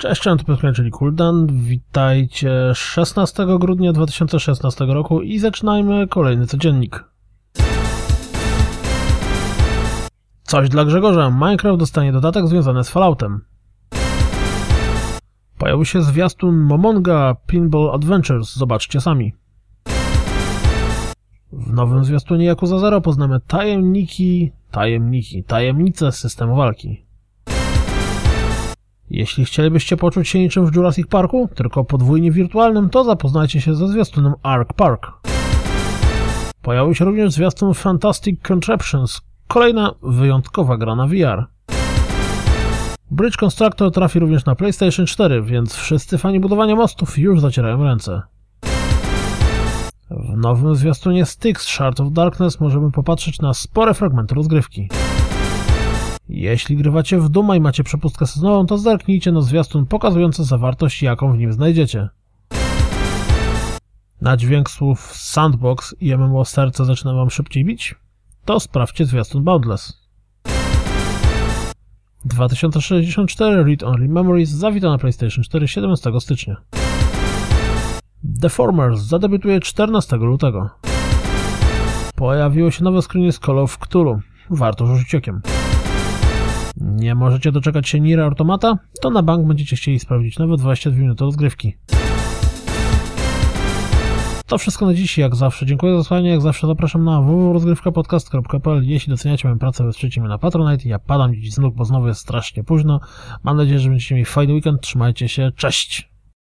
Cześć, cześć, to czyli Kuldan. Witajcie 16 grudnia 2016 roku i zaczynajmy kolejny codziennik. Coś dla Grzegorza. Minecraft dostanie dodatek związany z Falloutem. Pojawił się zwiastun Momonga Pinball Adventures. Zobaczcie sami. W nowym zwiastunie Yakuza Zero poznamy tajemniki, tajemniki, tajemnice systemu walki. Jeśli chcielibyście poczuć się niczym w Jurassic Parku, tylko podwójnie wirtualnym, to zapoznajcie się ze zwiastunem Ark Park. Pojawił się również zwiastun Fantastic Contraptions, kolejna wyjątkowa gra na VR. Bridge Constructor trafi również na PlayStation 4, więc wszyscy fani budowania mostów już zacierają ręce. W nowym zwiastunie Styx Shard of Darkness możemy popatrzeć na spore fragmenty rozgrywki. Jeśli grywacie w Duma i macie przepustkę sezonową, to zerknijcie na zwiastun pokazujący zawartość, jaką w nim znajdziecie. Na dźwięk słów Sandbox i MMO serce zaczyna wam szybciej bić? To sprawdźcie zwiastun Boundless. 2064 Read Only Memories zawita na PlayStation 4 17 stycznia. Deformers zadebiutuje 14 lutego. Pojawiło się nowe screeny z Call of Cthulhu. Warto rzucić okiem. Nie możecie doczekać się Nier Automata? To na bank będziecie chcieli sprawdzić nowe 22 minuty rozgrywki. To wszystko na dziś, jak zawsze. Dziękuję za słuchanie, jak zawsze zapraszam na www.rozgrywkapodcast.pl Jeśli doceniacie moją pracę, wesprzyjcie mnie na Patronite. Ja padam dziś z nóg, bo znowu jest strasznie późno. Mam nadzieję, że będziecie mieli fajny weekend. Trzymajcie się, cześć!